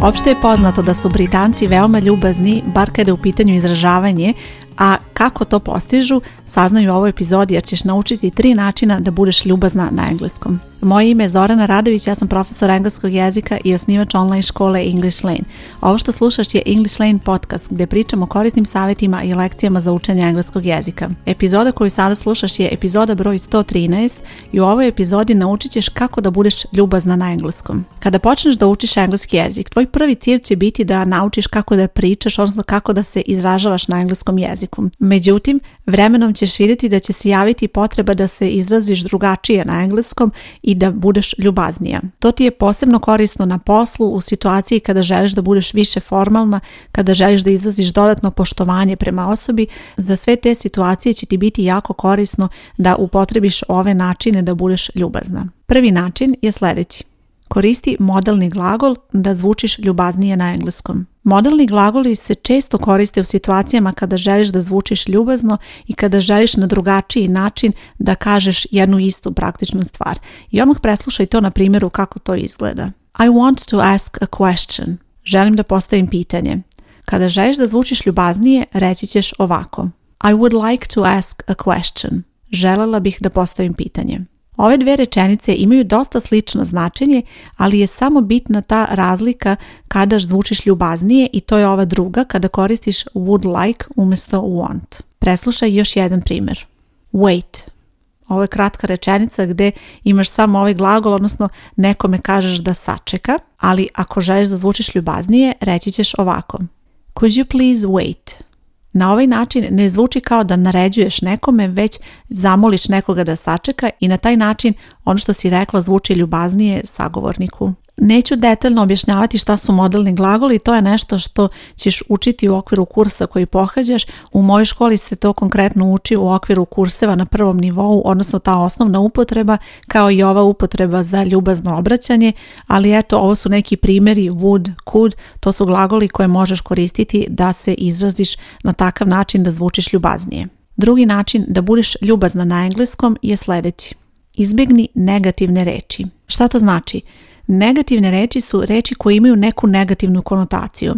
Opšte je poznato da su Britanci veoma ljubazni, bar kada je u pitanju izražavanje, a kako to postižu, saznaju ovoj epizodi, jer ćeš naučiti tri načina da budeš ljubazna na engleskom. Moje ime je Zorana Radović, ja sam profesor engleskog jezika i osnivač online škole English Lane. Ovo što slušaš je English Lane podcast gdje pričamo o korisnim savjetima i lekcijama za učenje engleskog jezika. Epizoda koju sada slušaš je epizoda broj 113 i u ovoj epizodi naučit ćeš kako da budeš ljubazna na engleskom. Kada počneš da učiš engleski jezik, tvoj prvi cilj će biti da naučiš kako da pričaš, odnosno kako da se izražavaš na engleskom jeziku. Međutim, vremenom ćeš vidjeti da će se javiti potreba da se izraziš drugačije na engleskom i da budeš ljubaznija. To ti je posebno korisno na poslu u situaciji kada želiš da budeš više formalna, kada želiš da izraziš dodatno poštovanje prema osobi. Za sve te situacije će ti biti jako korisno da upotrebiš ove načine da budeš ljubazna. Prvi način je sljedeći. Koristi modelni glagol da zvučiš ljubaznije na engleskom. Modelni glagoli se često koriste u situacijama kada želiš da zvučiš ljubazno i kada želiš na drugačiji način da kažeš jednu istu praktičnu stvar. I odmah preslušaj to na primjeru kako to izgleda. I want to ask a question. Želim da postavim pitanje. Kada želiš da zvučiš ljubaznije, reći ćeš ovako. I would like to ask a question. Želela bih da postavim pitanje. Ove dve rečenice imaju dosta slično značenje, ali je samo bitna ta razlika kada zvučiš ljubaznije i to je ova druga kada koristiš would like umjesto want. Preslušaj još jedan primjer. Wait. Ovo je kratka rečenica gdje imaš samo ovaj glagol, odnosno nekome kažeš da sačeka, ali ako želiš da zvučiš ljubaznije, reći ćeš ovako. Could you please wait? Na ovaj način ne zvuči kao da naređuješ nekome, već zamoliš nekoga da sačeka i na taj način ono što si rekla zvuči ljubaznije sagovorniku. Neću detaljno objašnjavati šta su modelni glagoli, to je nešto što ćeš učiti u okviru kursa koji pohađaš. U mojoj školi se to konkretno uči u okviru kurseva na prvom nivou, odnosno ta osnovna upotreba kao i ova upotreba za ljubazno obraćanje, ali eto ovo su neki primjeri would, could, to su glagoli koje možeš koristiti da se izraziš na takav način da zvučiš ljubaznije. Drugi način da budeš ljubazna na engleskom je sljedeći. Izbjegni negativne reči. Šta to znači? Negativne reči su reči koje imaju neku negativnu konotaciju.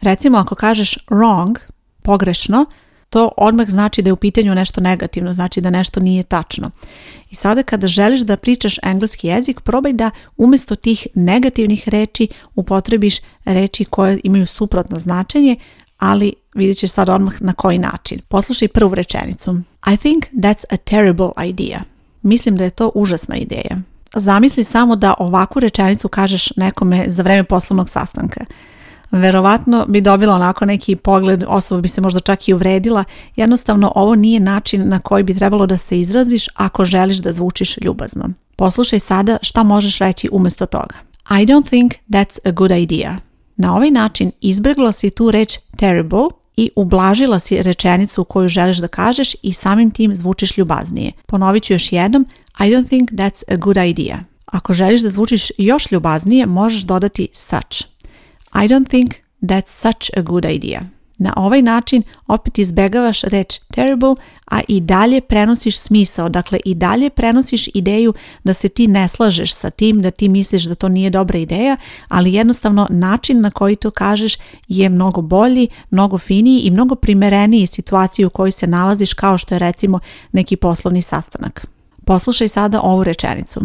Recimo ako kažeš wrong, pogrešno, to odmah znači da je u pitanju nešto negativno, znači da nešto nije tačno. I sada kada želiš da pričaš engleski jezik, probaj da umjesto tih negativnih reči upotrebiš reči koje imaju suprotno značenje, ali vidjet ćeš sad odmah na koji način. Poslušaj prvu rečenicu. I think that's a terrible idea. Mislim da je to užasna ideja. Zamisli samo da ovakvu rečenicu kažeš nekome za vreme poslovnog sastanka. Verovatno bi dobila onako neki pogled, osoba bi se možda čak i uvredila. Jednostavno ovo nije način na koji bi trebalo da se izraziš ako želiš da zvučiš ljubazno. Poslušaj sada šta možeš reći umjesto toga. I don't think that's a good idea. Na ovaj način izbregla si tu reč terrible i ublažila si rečenicu koju želiš da kažeš i samim tim zvučiš ljubaznije. Ponovit ću još jednom, i don't think that's a good idea. Ako želiš da zvučiš još ljubaznije, možeš dodati such. I don't think that's such a good idea. Na ovaj način opet izbegavaš reč terrible, a i dalje prenosiš smisao, dakle i dalje prenosiš ideju da se ti ne slažeš sa tim, da ti misliš da to nije dobra ideja, ali jednostavno način na koji to kažeš je mnogo bolji, mnogo finiji i mnogo primereniji situaciji u kojoj se nalaziš kao što je recimo neki poslovni sastanak. Poslušaj sada ovu rečenicu.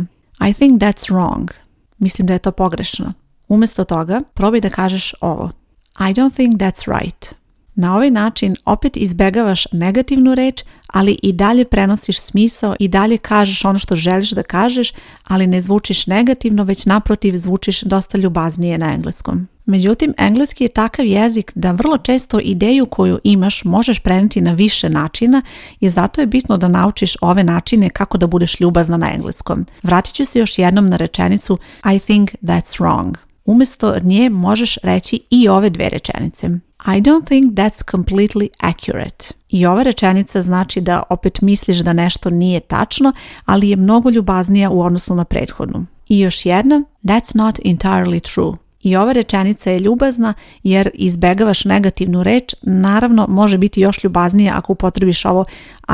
I think that's wrong. Mislim da je to pogrešno. Umesto toga, probaj da kažeš ovo. I don't think that's right. Na ovaj način opet izbegavaš negativnu reč, ali i dalje prenosiš smisao i dalje kažeš ono što želiš da kažeš, ali ne zvučiš negativno, već naprotiv zvučiš dosta ljubaznije na engleskom. Međutim, engleski je takav jezik da vrlo često ideju koju imaš možeš preneti na više načina i zato je bitno da naučiš ove načine kako da budeš ljubazna na engleskom. Vratit ću se još jednom na rečenicu I think that's wrong. Umjesto nje možeš reći i ove dve rečenice. I don't think that's completely accurate. I ova rečenica znači da opet misliš da nešto nije tačno, ali je mnogo ljubaznija u odnosu na prethodnu. I još jedna, that's not entirely true. I ova rečenica je ljubazna jer izbegavaš negativnu reč, naravno može biti još ljubaznije ako upotrebiš ovo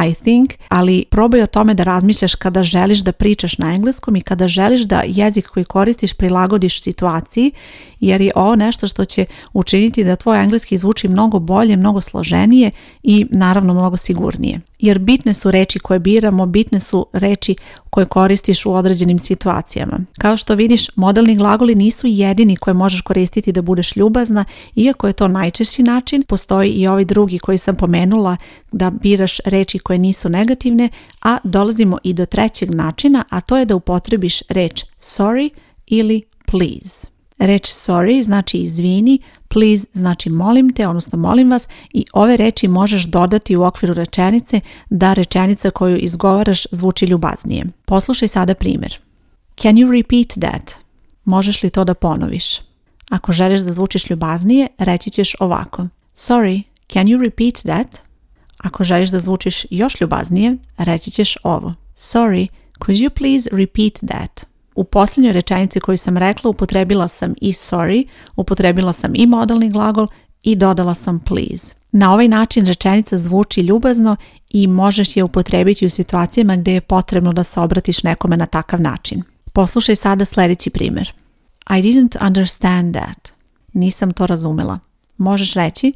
I think, ali probaj o tome da razmišljaš kada želiš da pričaš na engleskom i kada želiš da jezik koji koristiš prilagodiš situaciji jer je ovo nešto što će učiniti da tvoj engleski zvuči mnogo bolje, mnogo složenije i naravno mnogo sigurnije. Jer bitne su reči koje biramo, bitne su reči koje koristiš u određenim situacijama. Kao što vidiš, modelni glagoli nisu jedini koje možeš koristiti da budeš ljubazna, iako je to najčešći način, postoji i ovi drugi koji sam pomenula da biraš reči koje nisu negativne, a dolazimo i do trećeg načina, a to je da upotrebiš reč sorry ili please. Reč sorry znači izvini, please znači molim te, odnosno molim vas i ove reči možeš dodati u okviru rečenice da rečenica koju izgovaraš zvuči ljubaznije. Poslušaj sada primjer. Can you repeat that? Možeš li to da ponoviš? Ako želiš da zvučiš ljubaznije, reći ćeš ovako. Sorry, can you repeat that? Ako želiš da zvučiš još ljubaznije, reći ćeš ovo. Sorry, could you please repeat that? u posljednjoj rečenici koju sam rekla upotrebila sam i sorry, upotrebila sam i modalni glagol i dodala sam please. Na ovaj način rečenica zvuči ljubazno i možeš je upotrebiti u situacijama gdje je potrebno da se obratiš nekome na takav način. Poslušaj sada sljedeći primjer. I didn't understand that. Nisam to razumela. Možeš reći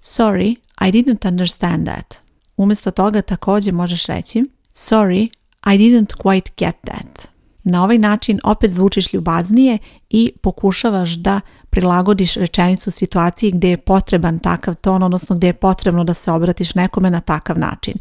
Sorry, I didn't understand that. Umjesto toga također možeš reći Sorry, I didn't quite get that. Na ovaj način opet zvučiš ljubaznije i pokušavaš da prilagodiš rečenicu situaciji gdje je potreban takav ton, odnosno gdje je potrebno da se obratiš nekome na takav način.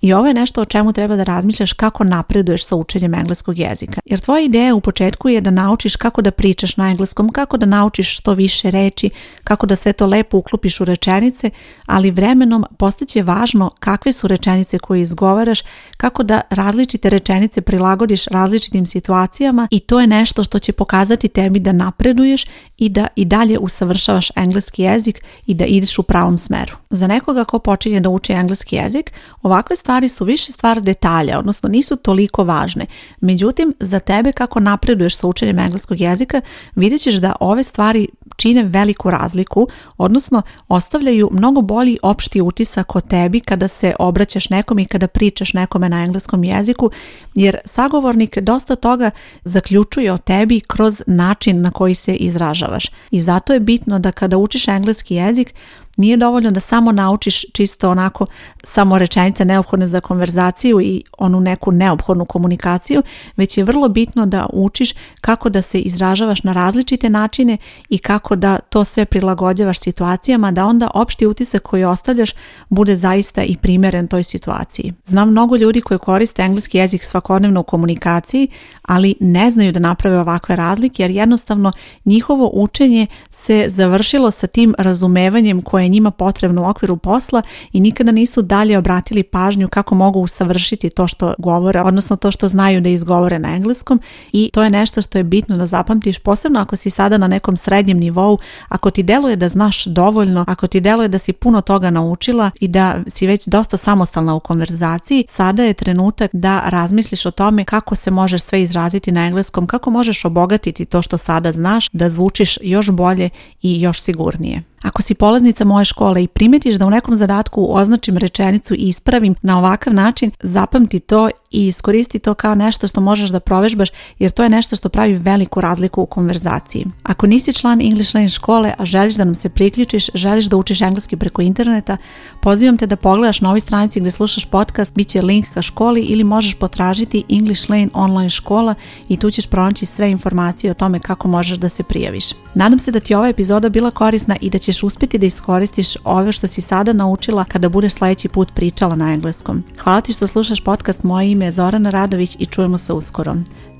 I ovo je nešto o čemu treba da razmišljaš kako napreduješ sa učenjem engleskog jezika. Jer tvoja ideja u početku je da naučiš kako da pričaš na engleskom, kako da naučiš što više reći, kako da sve to lepo uklopiš u rečenice, ali vremenom postaće važno kakve su rečenice koje izgovaraš, kako da različite rečenice prilagodiš različitim situacijama i to je nešto što će pokazati tebi da napreduješ i da i dalje usavršavaš engleski jezik i da ideš u pravom smeru. Za nekoga ko počinje da uči engleski jezik, ovakve stvari su više stvari detalja, odnosno nisu toliko važne. Međutim, za tebe kako napreduješ sa učenjem engleskog jezika, vidjet ćeš da ove stvari čine veliku razliku, odnosno ostavljaju mnogo bolji opšti utisak o tebi kada se obraćaš nekom i kada pričaš nekome na engleskom jeziku, jer sagovornik dosta toga zaključuje o tebi kroz način na koji se izražavaš. I zato je bitno da kada učiš engleski jezik, nije dovoljno da samo naučiš čisto onako samo rečenice neophodne za konverzaciju i onu neku neophodnu komunikaciju, već je vrlo bitno da učiš kako da se izražavaš na različite načine i kako da to sve prilagođavaš situacijama, da onda opšti utisak koji ostavljaš bude zaista i primeren toj situaciji. Znam mnogo ljudi koji koriste engleski jezik svakodnevno u komunikaciji, ali ne znaju da naprave ovakve razlike jer jednostavno njihovo učenje se završilo sa tim razumevanjem koje njima potrebno u okviru posla i nikada nisu dalje obratili pažnju kako mogu usavršiti to što govore, odnosno to što znaju da izgovore na engleskom i to je nešto što je bitno da zapamtiš, posebno ako si sada na nekom srednjem nivou, ako ti deluje da znaš dovoljno, ako ti deluje da si puno toga naučila i da si već dosta samostalna u konverzaciji, sada je trenutak da razmisliš o tome kako se možeš sve izraziti na engleskom, kako možeš obogatiti to što sada znaš, da zvučiš još bolje i još sigurnije. Ako si polaznica moje škole i primetiš da u nekom zadatku označim rečenicu i ispravim na ovakav način, zapamti to i iskoristi to kao nešto što možeš da provežbaš jer to je nešto što pravi veliku razliku u konverzaciji. Ako nisi član English Lane škole, a želiš da nam se priključiš, želiš da učiš engleski preko interneta, pozivam te da pogledaš na ovoj stranici gdje slušaš podcast, bit će link ka školi ili možeš potražiti English Lane online škola i tu ćeš pronaći sve informacije o tome kako možeš da se prijaviš. Nadam se da ti ova epizoda bila korisna i da ćeš ćeš uspjeti da iskoristiš ove što si sada naučila kada budeš sljedeći put pričala na engleskom. Hvala ti što slušaš podcast, moje ime je Zorana Radović i čujemo se uskoro.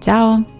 Ćao!